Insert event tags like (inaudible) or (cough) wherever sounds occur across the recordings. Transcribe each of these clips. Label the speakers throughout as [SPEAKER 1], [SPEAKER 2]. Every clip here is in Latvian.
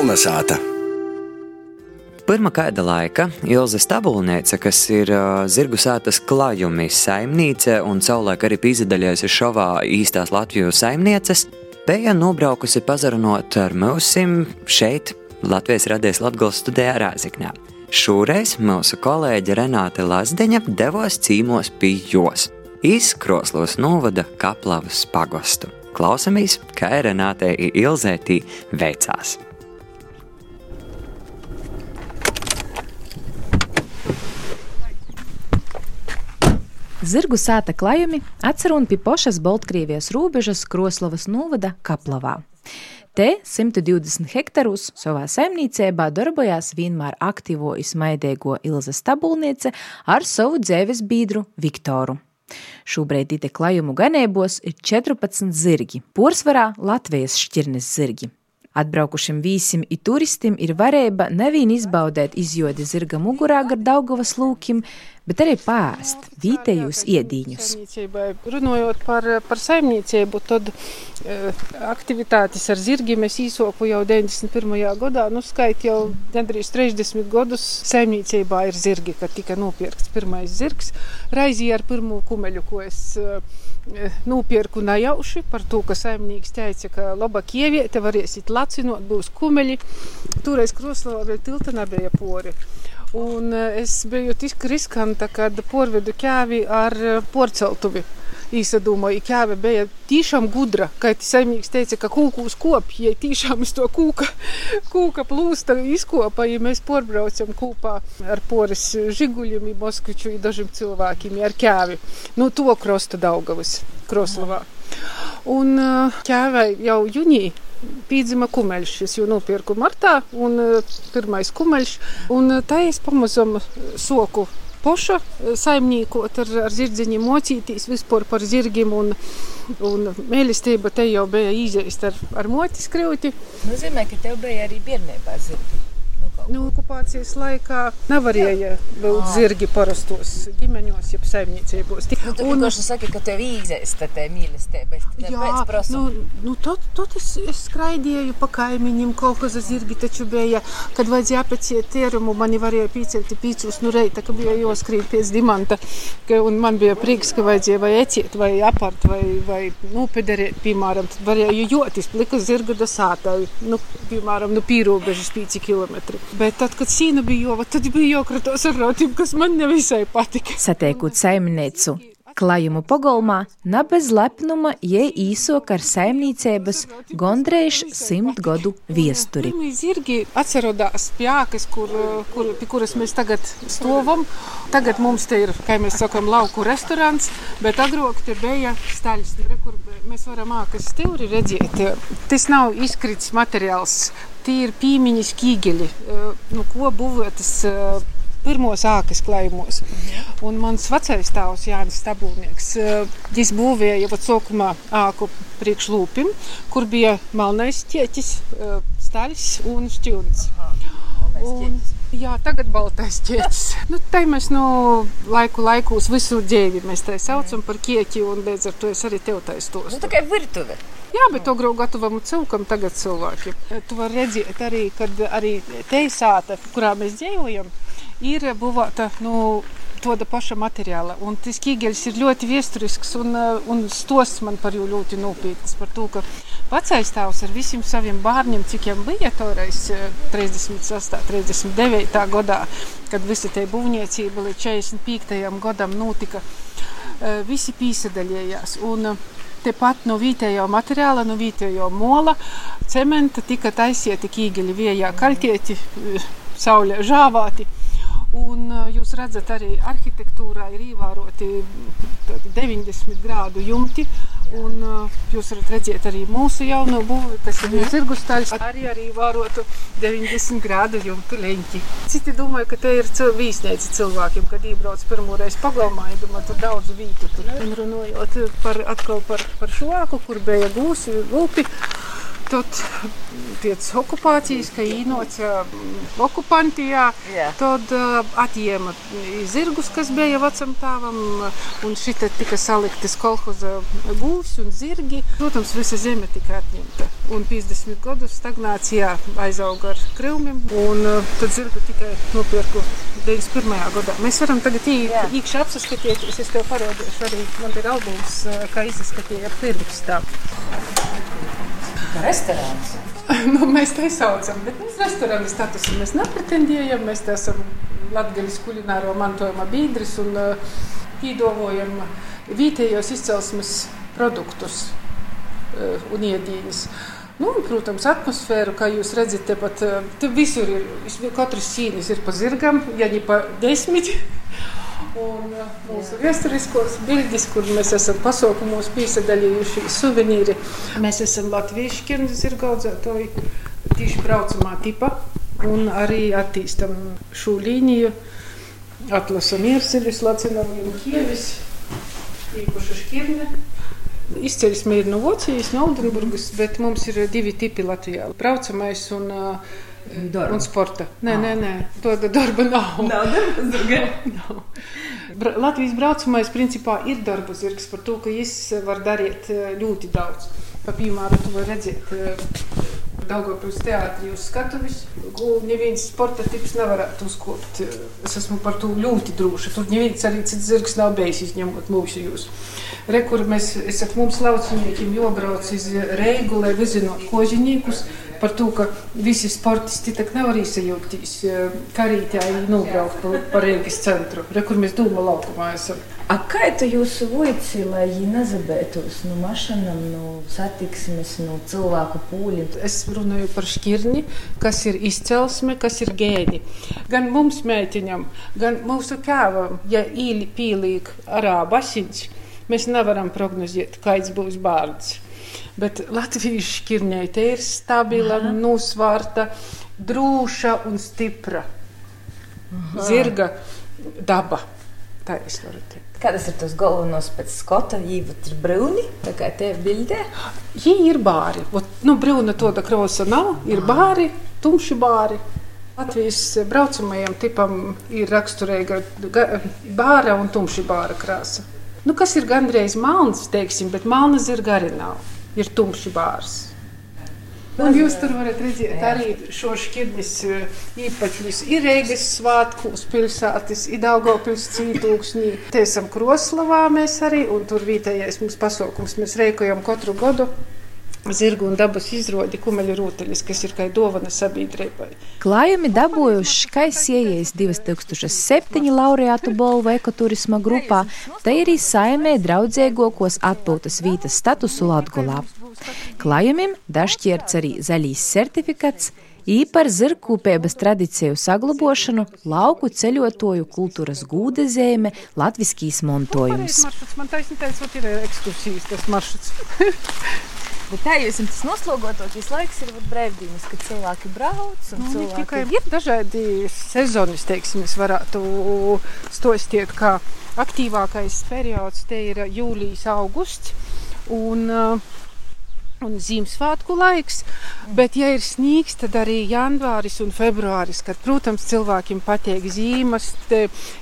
[SPEAKER 1] Kolnesāta!
[SPEAKER 2] Pirmā kāda laika Ilze Stabulniece, kas ir uh, zirgu sātas klājumi saimniece un savulaik arī pīzadaļojusi šovā īstās Latvijas saimnieces, bija nobraukusi pazarunot ar mūsim šeit Latvijas radies Latgals studijā Rāziknē. Šoreiz mūsu kolēģe Renāte Lazdeņa devos cīmos pie jos, izkroslos novada Kaplavas pagostu. Klausamies, kā Renātei Ilzētī veicās.
[SPEAKER 3] Zirgu sēta klājumi atcerun pie pošas Baltkrievijas robežas Kroslavas novada Kaplavā. Te 120 hektarus savā saimniecībā darbojās vienmēr aktīvo izmaidēgo Ilza Stabulniece ar savu dzēves biedru Viktoru. Šobrīd ite klajumu ganībos ir 14 zirgi, porsvarā Latvijas šķirnes zirgi. Atbraukušiem vīsim i turistim ir varēja nevien izbaudēt izjodi zirga mugurā gar Daugavas lūkim, bet arī pāst vietējos iedīņus.
[SPEAKER 4] Runājot par, par saimniecību, tad e, aktivitātes ar zirgiem es īsoku jau 91. gadā. Nu, skait jau gandrīz 30 gadus saimniecībā ir zirgi, kad tika nopirkts pirmais zirgs. Raizī ar pirmo kumeļu, ko es e, nopirku nejauši par to, ka saimnieks teica, ka laba kieviete varēsit lacinot, būs kumeļi. Toreiz Kroslavā vēl tilta nebija pori. Un eh, es biju tik riskanta, kad porvedu ķēvi ar eh, porceltuvi. Īsadomāju, ķēve bija tiešām gudra, kā saimnieks teica, ka kūkus kopja, ja tiešām uz to kūka, (laughs) kūka plūsta izkopa, ja mēs porbraucam kopā ar poras žiguļiem, moskviču, dažiem cilvēkiem, ar ķēvi. Nu, to krosta Daugavas, Kroslavā. Un ķēvei jau junijā pīdzima kumeļš. Es jau nopirku martā, un pirmais kumeļš. Un tā es pamazam soku poša eh, saimniekot ar, ar zirdziņiem, mocīties vispār par zirgiem. Un, un mīlestība te jau bija izēst ar, ar motis krūti.
[SPEAKER 5] Nozīmē, ka tev bija arī bērnībā zirgi.
[SPEAKER 4] Nu, okupācijas laikā nevarēja būt zirgi parastos ģimeņos, jeb saimniecībos.
[SPEAKER 5] Nu, tu un es saku, ka tev īzēsta te mīlestība.
[SPEAKER 4] Jā, nu, nu tad, tad es, es skraidīju pa kaimiņiem, kaut kas zirgi taču bija, kad vajadzēja apeciet tērumu, mani varēja pīcelt pīcus nu reita, ka bija joskrīt pēc dimanta, ka, un man bija prieks, ka vajadzēja vai eciet, vai apart, vai, vai nu, pederēt, piemēram, varēja jotis, plika zirga da sātai, nu, piemēram, nu, pīrobežas 5 kilometri. Bet tad, kad sīna bija jova, tad bija jokratos ar rotiem, kas man nevisai patika.
[SPEAKER 3] Satiekot saimniecu Klajumu pogolmā, na bez lepnuma jie īsok ar saimniecības gondrējuši simt godu viesturi.
[SPEAKER 4] Zirgi atcerodās pjākas, kur, kur, pie kuras mēs tagad stovam. Tagad mums te ir, kā mēs sakam, lauku restorāns, bet agrāk te bija staļs, kur mēs varam ākas stūri redzēt. Tas nav izkrits materiāls, tie ir pīmiņas kīgeļi, nu, ko būvētas pirmos ākas klājumos. Un mans vecais tēvs Jānis Stabulnieks, viņš būvēja jau sākumā āku priekšlūpim, kur bija melnais ķieķis, staļs un šķilnis. Un, jā, tagad baltais ķieķis. Nu, te mēs no laiku laikos visu dzīvi mēs tā saucam par ķieķi, un līdz ar to es arī tev taistos.
[SPEAKER 5] Nu, tā kā virtuve.
[SPEAKER 4] Jā, bet to grūti gatavam cilvēkam tagad cilvēki. Tu vari redzēt arī, kad arī te sāta, kurā mēs dzīvojam, ir būvēta nu, tāda paša materiāla. Un tas ķīgeļs ir ļoti vēsturisks un, eh, un stosts man par viņu ļoti nopietns. Par to, ka vecais tēvs ar visiem saviem bērniem, cik viņam bija toreiz 36. 39. gadā, kad visa tā būvniecība līdz 45. gadam notika, eh, visi pīsadaļējās. Un, eh, Tepat no vietējā materiāla, no vietējā mola, cementa tika taisieti ķīgeļi vējā, kaļķieti, saulē žāvāti. Un jūs redzat, arī arhitektūrā ir ievēroti 90 grādu jumti. Un jūs varat redzēt arī mūsu jauno būvi, kas ir zirgu staļs, arī ar ievērotu 90 grādu jumtu leņķi. Citi domāju, ka te ir vīsnieci cilvēkiem, kad iebrauc pirmoreiz pagalmā, ja domā, tur daudz vītu. Tur. Un runājot par, atkal par, par šo āku, kur bija gūsi, lupi, Tad pēc okupācijas, ka īnoca okupantijā, yeah. tad atjēma zirgus, kas bija vecam tāvam, un šita tika saliktas kolhoza gūvs un zirgi. Protams, visa zeme tika atņemta. un 50 gadu stagnācijā aizauga ar krūmiem. Tad zirgu tikai nopirku 91. gadā. Mēs varam tagad īkšķi apskatīties. Es tev parodīšu arī, man ir albums, kā izskatīja pirms tā.
[SPEAKER 5] Restorāns. (laughs)
[SPEAKER 4] nu, mēs tā saucam, bet mēs restorāna statusu mēs nepretendējam. Mēs esam Latvijas kulināro mantojuma biedrs un uh, piedāvājam vietējos izcelsmes produktus uh, un iedīņas. Nu, un, protams, atmosfēru, kā jūs redzat, tepat te visur ir. Katrs cīnis ir pa zirgam, ja ne pa desmit. Un mūsu vēsturiskos bildes, kur mēs esam pasaukumos piesaistījuši suvenīri. Mēs esam latviešu ķirnes zirgaudzētāji, tieši braucamā tipa. Un arī attīstam šo līniju. Atlasam ierceļus, lacinam viņu ķievis, īpaši šķirne. Izceļsme ir no Vocijas, no Oldenburgas, bet mums ir divi tipi Latvijā. Braucamais un uh,
[SPEAKER 5] Darba.
[SPEAKER 4] Un sporta. Nē, nē, nē, tāda darba nav. (laughs)
[SPEAKER 5] Nav darba zirga.
[SPEAKER 4] nav. Bra Latvijas braucamais principā ir darba zirgs par to, ka viņš var darīt ļoti daudz. Pa piemēram, tu vari redzēt Daugavpils teātrī uz skatuves. Neviens sporta tips nevarētu uzkopt. Es esmu par to ļoti droša. Tur neviens arī cits zirgs nav bijis, izņemot mūsu jūs. Re, kur mēs, esat mums lauciniekiem jobrauc iz Reigu, lai vizinot kožiniekus par to, ka visi sportisti tak nevar izsajūtīs karītēji nobraukt pa, pa Rīgas centru, re, kur mēs dūma laukumā esam.
[SPEAKER 1] A kā tu jūsu voici, lai viņi nezabētos no mašanām, no satiksmes, no cilvēku pūļiem?
[SPEAKER 4] Es runāju par šķirni, kas ir izcelsme, kas ir gēni. Gan mums mētiņam, gan mūsu kāvam, ja īli pīlīk arāba asins, mēs nevaram prognozēt, kāds būs bārds. Bet Latvijas šķirnei te ir stabila, Aha. nosvārta, drūša un stipra. Aha. Zirga daba. Tā es varu teikt.
[SPEAKER 1] Kādas ir tos galvenos pēc skota? Viņi ir brūni, tā kā te bildē.
[SPEAKER 4] Viņi ir bāri. Ot, nu, brūna tāda krāsa nav, ir bāri, tumši bāri. Latvijas braucamajam tipam ir raksturīga bāra un tumši bāra krāsa. Nu, kas ir gandrīz melns, teiksim, bet melna zirga arī nav. Ir tumši bārs. Un jūs tur varat redzēt arī šo šķirnes īpašumus. Ir Reigas svētkos pilsētas, ir Daugavpils cītūksnī. Te esam Kroslavā mēs arī, un tur vietējais mums pasaukums mēs reikojam katru gadu. Zirgu un dabas izrādi kumeļu rūteļus, kas ir kā dāvana sabiedrībai.
[SPEAKER 3] Klājumi dabūjuši Kaisiejas 2007 laureātu balvu ekoturisma grupā, te arī saimē draudzīgākos atpūtas vītas statusu Latgulā. Klājumiem dažķierts arī zaļīs certifikāts, īpar zirgkūpības tradīciju saglabošanu, lauku ceļotoju kultūras gūda zīme, latviskīs montojums.
[SPEAKER 4] Man taisnība ir ekskursijas tas maršruts. (laughs)
[SPEAKER 1] Bet tā jau tas noslogotākais laiks ir brīvdienas, kad cilvēki brauc.
[SPEAKER 4] Nu, cilvēki... Tikai ir dažādi sezonas, teiksim, es varētu stostīt, kā aktīvākais periods te ir jūlijas, augusts. Un, uh, un Ziemassvētku laiks, bet, ja ir sniegs, tad arī janvāris un februāris, kad, protams, cilvēkiem patīk zīmes,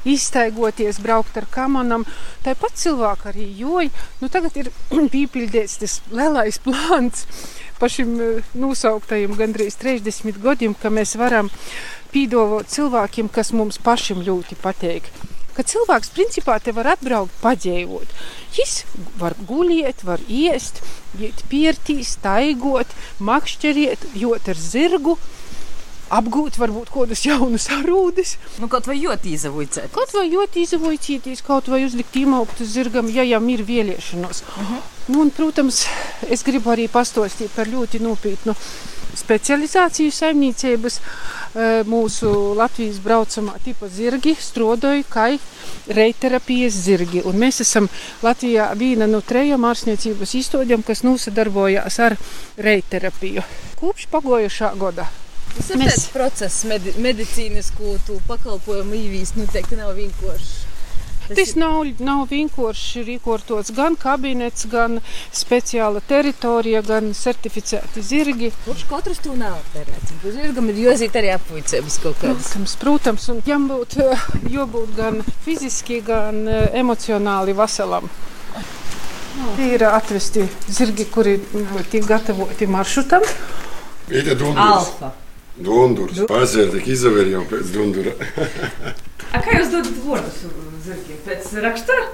[SPEAKER 4] iztaigoties, braukt ar kamanam. Tāpat cilvēki arī joja. Nu, tagad ir (clears throat) pīpildīts tas lielais plāns pa šim nosauktajiem gandrīz 30 gadiem, ka mēs varam pīdovot cilvēkiem, kas mums pašiem ļoti patīk ka cilvēks principā te var atbraukt, paģēvot. Viņš var guļiet, var iest, iet pirtīs, taigot, makšķeriet, jot ar zirgu. Apgūt, varbūt kādus jaunus arūdus.
[SPEAKER 1] Nu, kaut vai jūtī izavoicēt.
[SPEAKER 4] Kaut vai jūtī izavoicīties, kaut vai uzlikt īmauktu zirgam, ja jau ir vēlēšanos. Uh -huh. nu, un, protams, es gribu arī pastostīt par ļoti nopietnu specializāciju saimniecības. Mūsu Latvijas braucamā tipa zirgi strodoja kā reiterapijas zirgi. Un mēs esam Latvijā viena no trejām ārstniecības izstādēm, kas nosadarbojās ar reiterapiju. Kopš pagojušā gada.
[SPEAKER 1] Tas ir mēs... tāds process, medi medicīnisku pakalpojumu īvīs, noteikti nav vienkārši.
[SPEAKER 4] Tas, nav, nav vienkārši rīkots gan kabinets, gan speciāla teritorija, gan certificēti zirgi.
[SPEAKER 1] Kurš katrs to nav operēts? Zirgam ir jāzīt arī apvuicības kaut kādas.
[SPEAKER 4] Protams, protams, un jām būt, jābūt gan fiziski, gan emocionāli veselam. Tie ir atvesti zirgi, kuri nu, tiek gatavoti maršrutam.
[SPEAKER 1] Alfa.
[SPEAKER 6] Dundurs. Pasēr, tik izaver jau pēc dundura. (laughs)
[SPEAKER 1] A kā jūs dodat vārdus zirgiem? Pēc rakstura?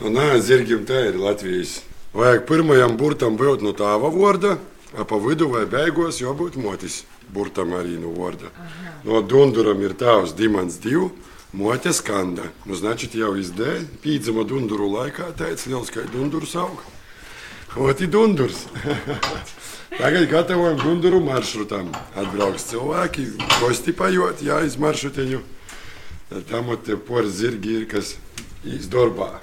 [SPEAKER 6] Nu, nē, zirgiem tā ir Latvijas. Vajag pirmajam burtam būt no tāva vārda, a pa vidu vai beigās jābūt motis burtam arī no vārda. No dunduram ir tāvs dimants divu. Mote skanda. Nu, значит, jau izdēļ, pīdzama dunduru laikā, teica liels, ka dundurs aug. Oti dundurs. (laughs) Tagad gatavojam dunduru maršrutam. Atbrauks cilvēki, kosti pajot, jā, iz maršrutiņu. Tam te por zirgi ir, kas izdorbā.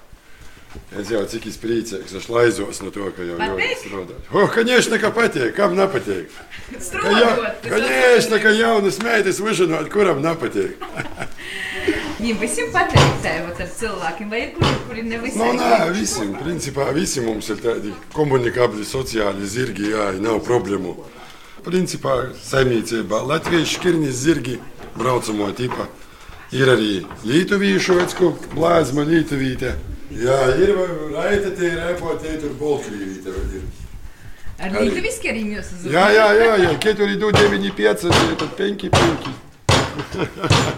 [SPEAKER 6] Es jau cik izpriecīgs, es laizos no to, ka jau jau strādā. O, конечно, ka patīk, kam nepatīk. Ka jau, конечно, ka jaunas meitas uzinot, kuram nepatīk. (laughs)
[SPEAKER 1] Viņiem visiem patīk tēvot ar cilvēkiem, vai ir kuri, kuri nevis.
[SPEAKER 6] Nu, nē, visi, principā, visi mums ir tādi komunikabli sociāli zirgi, jā, nav problēmu. Principā, saimniecībā latviešu kirnis zirgi braucamo tipa. Ir arī lietuviešu vecku blāzma lietuvīte. Jā, ir raita, tie ir repotē, tur bolkrīvīte vēl ir.
[SPEAKER 1] Ar lietuviski arī jūs uzzīmējat?
[SPEAKER 6] Jā, jā, jā, jā, ketur idu 9,5, tad
[SPEAKER 1] 5,5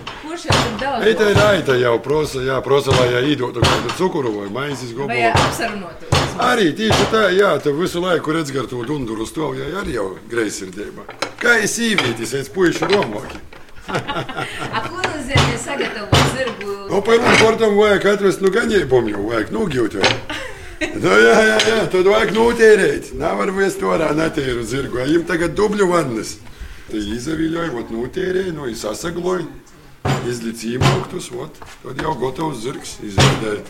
[SPEAKER 1] daudz?
[SPEAKER 6] Eita ir raita jau prosa, jā, prosa, lai jā īdotu kādu cukuru vai maizes
[SPEAKER 1] Vai
[SPEAKER 6] gobolu.
[SPEAKER 1] apsarunotu?
[SPEAKER 6] Arī tieši tā, jā, tu visu laiku redz gar to dunduru stāv, jā, arī jau greizsirdībā. Kā es īvītis, es puiši domāju. (laughs)
[SPEAKER 1] A ko nozīmē sagatavot zirgu?
[SPEAKER 6] Nu, pirmam kortam vajag atvest nu ganībumu jau, vajag nogļūt jau. (laughs) Nu, jā, jā, jā, tad vajag notērēt. Nevar vest orā netēru zirgu, jums tagad dubļu vannas. Tai izavīļoja, vot notērēja, nu, izsasagloja, izlic īmoktus, vot, tad jau gatavs zirgs izvedēja.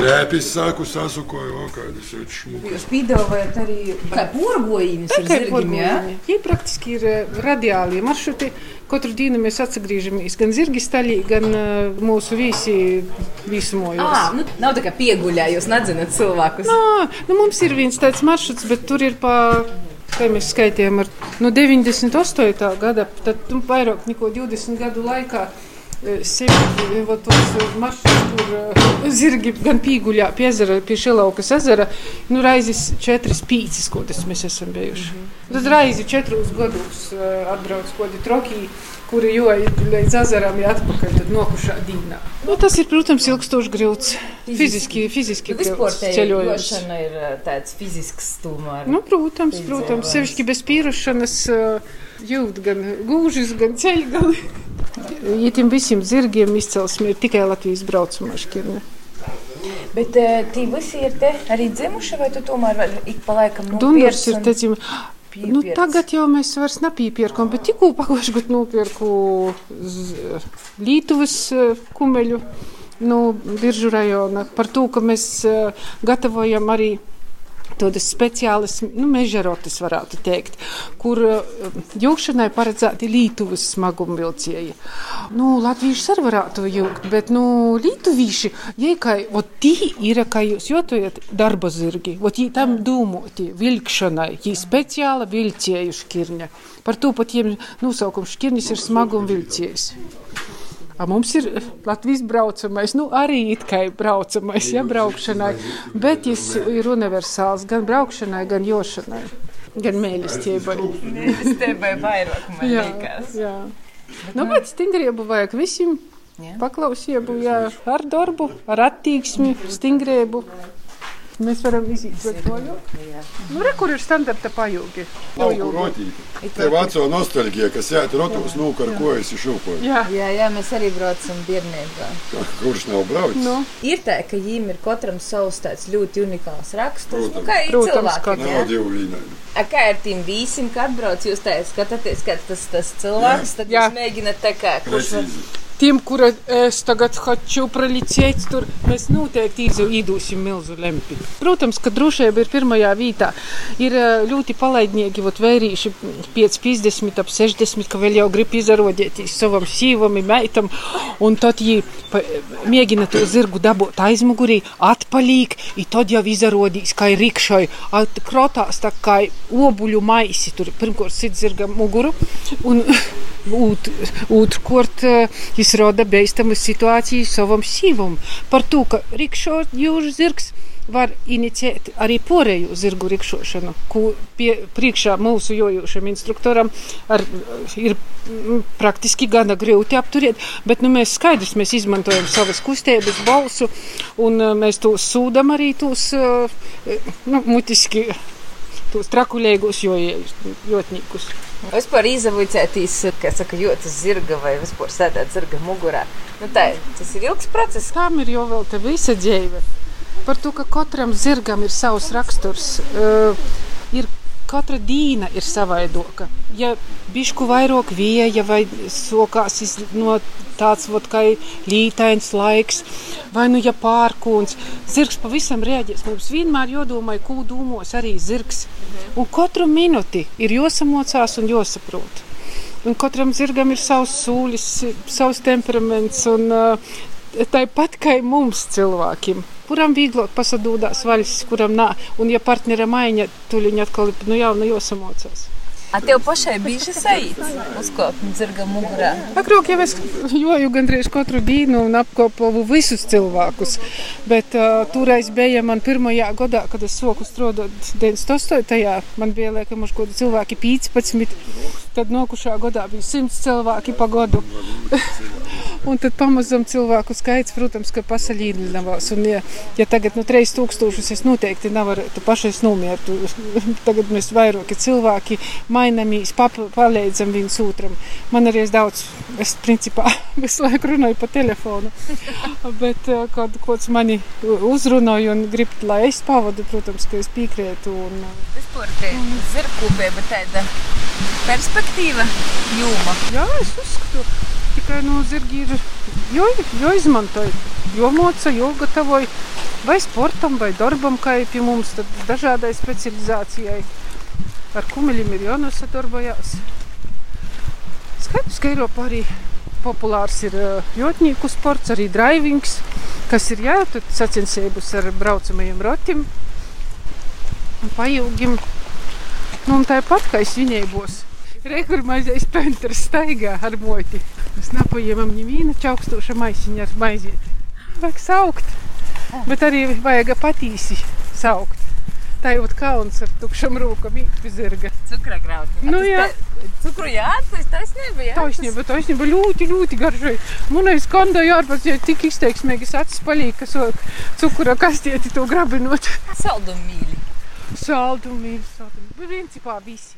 [SPEAKER 6] Krēpis sāku sasukoju, o, kādas ir šmukas.
[SPEAKER 1] Jūs piedāvājat arī kā porgojumus ar zirgiem, jā?
[SPEAKER 4] Tie praktiski ir eh, radiālie maršruti. Katru dienu mēs atgriežamies gan zirgi staļī, gan eh, mūsu visi visumojos.
[SPEAKER 1] Ah, nu, nav tā kā pieguļā, jūs nedzināt cilvēkus.
[SPEAKER 4] Nā, nu mums ir viens tāds maršruts, bet tur ir pa. Kā mēs skaitījām, ar no 98. gada, tad nu, vairāk nekā 20 gadu laikā eh, sevi maršrutus, kur eh, zirgi gan pīguļā, pie ezera, pie Šilaukas ezera, nu raizes četras pīcis, ko tas mēs esam bijuši. Mm -hmm. Tad raizi četrus gadus eh, atbrauc kodi trokī, kuri jo ir līdz ezeram ir atpakaļ, nokušā dīnā. Nu, tas ir, protams, ilgstoši grūts. Fiziski, fiziski
[SPEAKER 1] Nu, vispār
[SPEAKER 4] grūts ceļojums.
[SPEAKER 1] jošana ir eh, tāds fizisks tomēr.
[SPEAKER 4] Nu, protams,
[SPEAKER 1] Piedzīvojums.
[SPEAKER 4] protams, sevišķi bez pierušanas uh, jūt gan gūžas, gan ceļgali. (laughs) Ja tiem visiem zirgiem izcelsme ir tikai Latvijas braucamā šķirne.
[SPEAKER 1] Bet uh, tie visi ir te arī dzimuši, vai tu tomēr ik pa laikam
[SPEAKER 4] Dundars ir,
[SPEAKER 1] un
[SPEAKER 4] teicim, nu,
[SPEAKER 1] piepirts?
[SPEAKER 4] tagad jau mēs vairs nepīpērkam, bet tikko pagājuši gadu nopirku z- Lītuvas eh, kumeļu no Biržu rajona par to, ka mēs eh, gatavojam arī tādas speciālas nu, mežarotas, varētu teikt, kur uh, jūgšanai paredzēti Lietuvas smagumvilcēji. Nu, Latvieši arī varētu jūgt, bet nu, kā, ot, tī ir, kā jūs jūtojat, darba zirgi, ot, jī tam domoti, vilkšanai, jī speciāla vilcēju škirņa. Par to pat jiem nosaukums škirnis ir smagumvilcējs. A mums ir Latvijas braucamais, nu arī it kā braucamais, ja braukšanai, bet viņš ir universāls gan braukšanai, gan jošanai, gan mēlestībai.
[SPEAKER 1] Stebai vairāk, man
[SPEAKER 4] Jā,
[SPEAKER 1] liekas.
[SPEAKER 4] jā. Nu, bet stingrību vajag visiem.
[SPEAKER 1] Jā.
[SPEAKER 4] Paklausību, jā, ar darbu, ar attīksmi, stingrību. Mēs varam pret to jau. Nu, re, kur ir standarta pajūgi.
[SPEAKER 6] Nav kur rotīt. Te veco nostalģija, kas jāt rotos, nu, ar ko esi šūpoju.
[SPEAKER 4] Jā,
[SPEAKER 1] Jā, jā, mēs arī braucam bērnībā.
[SPEAKER 6] Kurš nav braucis?
[SPEAKER 4] nu,
[SPEAKER 1] Ir tā, ka viņiem ir katram savs tāds ļoti unikāls raksturs. Nu, kā ir
[SPEAKER 4] Protams,
[SPEAKER 1] jā?
[SPEAKER 6] Nav divu līniju.
[SPEAKER 1] A, kā ar tiem visiem, kad brauc, jūs tā skatāties, kā tas, tas cilvēks, tad
[SPEAKER 4] Jā.
[SPEAKER 1] jūs mēģināt tā kā, kurš.
[SPEAKER 6] Precīzi
[SPEAKER 4] tiem, kura es tagad хочу proliķēt, tur mēs noteikti izu- īdūsim milzu lempi. Protams, ka drošība ir pirmajā vietā. Ir eh, ļoti palaidnieki, vot vērīši 5, 50, ap 60, ka vēl jau grib izrodēties savam sīvam, meitam, un tad viņi pa- mēģina to zirgu dabūt aizmugurī, atpalīk, un tad jau izrodīs, kā ir rikšai, krotās tā kā obuļu maisi, tur pirmkārt sit zirga muguru, un ūt- otrkārt izrāda beistamu situāciju savam sīvam. Par to, ka rikšo jūras zirgs var inicijēt arī porēju zirgu rikšošanu, ko pie, priekšā mūsu jojošam instruktoram ar, ir praktiski gana grūti apturēt, bet nu, mēs skaidrs, mēs izmantojam savas kustības balsu un uh, mēs tos sūdam arī tos uh, nu, mutiski tos trakuļīgus jotniekus.
[SPEAKER 5] Vispār izavicētīs, kā saka, jūtas zirga vai vispār sēdēt zirga mugurā. Nu, tā, tas ir ilgs process.
[SPEAKER 4] Tam ir jau vēl te visa dzīve. Par to, ka katram zirgam ir savs raksturs. Uh, ir katra dīna ir savaidoka. Ja bišku vairāk vieja vai sokās no tāds vot, kā lītains laiks, vai nu ja pārkūns, zirgs pavisam rēģēs. Mums vienmēr jādomā, ko domos arī zirgs. Un katru minūti ir jāsamocās un jāsaprot. Un katram zirgam ir savs sūlis, savs temperaments. Un, uh, Tāpat kā mums cilvēkiem kuram vieglāk pasadūdās vaļas, kuram nā. Un, ja partnera maiņa, tuļiņ atkal nu, jau nu jāsamocās.
[SPEAKER 5] A tev pašai bieži sajūta uzkopot zirga mugurā?
[SPEAKER 4] Agrāk jau es joju gandrīz katru dienu un apkopoju visus cilvēkus. Bet uh, toreiz bija man pirmajā gadā, kad es soku strādāt 98. Man bija liekam, uz kādu cilvēki 15. Tad nokušā gadā bija 100 cilvēki pa gadu. un tad pamazam cilvēku skaits, protams, ka pasaļīdinavās. Un ja, ja tagad nu 3000 es noteikti nevaru pašais nomiert. tagad mēs vairāki cilvēki mainamies, palīdzam viens otram. Man arī ir daudz, es principā (laughs) visu laiku runāju pa telefonu, (laughs) bet eh, kad kāds mani uzrunāja un grib, lai es pavadu, protams, ka es piekrītu. Un...
[SPEAKER 5] Eh, Vispār te zirkūpība tāda perspektīva jūma.
[SPEAKER 4] Jā, es uzskatu, tikai no zirgi ir jo, jo izmantoju, jo moca, jo gatavoju vai sportam, vai darbam, kā pie mums, tad dažādai specializācijai ar kumeļiem ir jānosadarbojās. Skaidrs, ka Eiropā arī populārs ir jotņīku sports, arī drivings, kas ir jāatud sacensības ar braucamajiem rotim un pajūgim. Nu, un tāpat, kā es viņai būs, rekur mazais penters staigā ar moti. Mēs napaņemam ņemīnu čaukstoša maisiņa ar maizieti. Vajag saukt, bet arī vajag patīsi saukt. Tā jau ir kauns ar tukšam rūkam, īkpi zirga.
[SPEAKER 5] Cukra graudu.
[SPEAKER 4] Nu, jā.
[SPEAKER 5] Cukru jāatklājas, taisnība, jā.
[SPEAKER 4] Taisnība, taisnība, ļoti, ļoti garžoja. Munais kandā jārpats, ja tik izteiksmīgas acis palīk, kas cukura kastieti to grabinot.
[SPEAKER 5] Saldumīļi.
[SPEAKER 4] Saldumīļi, saldumīļi. Principā visi.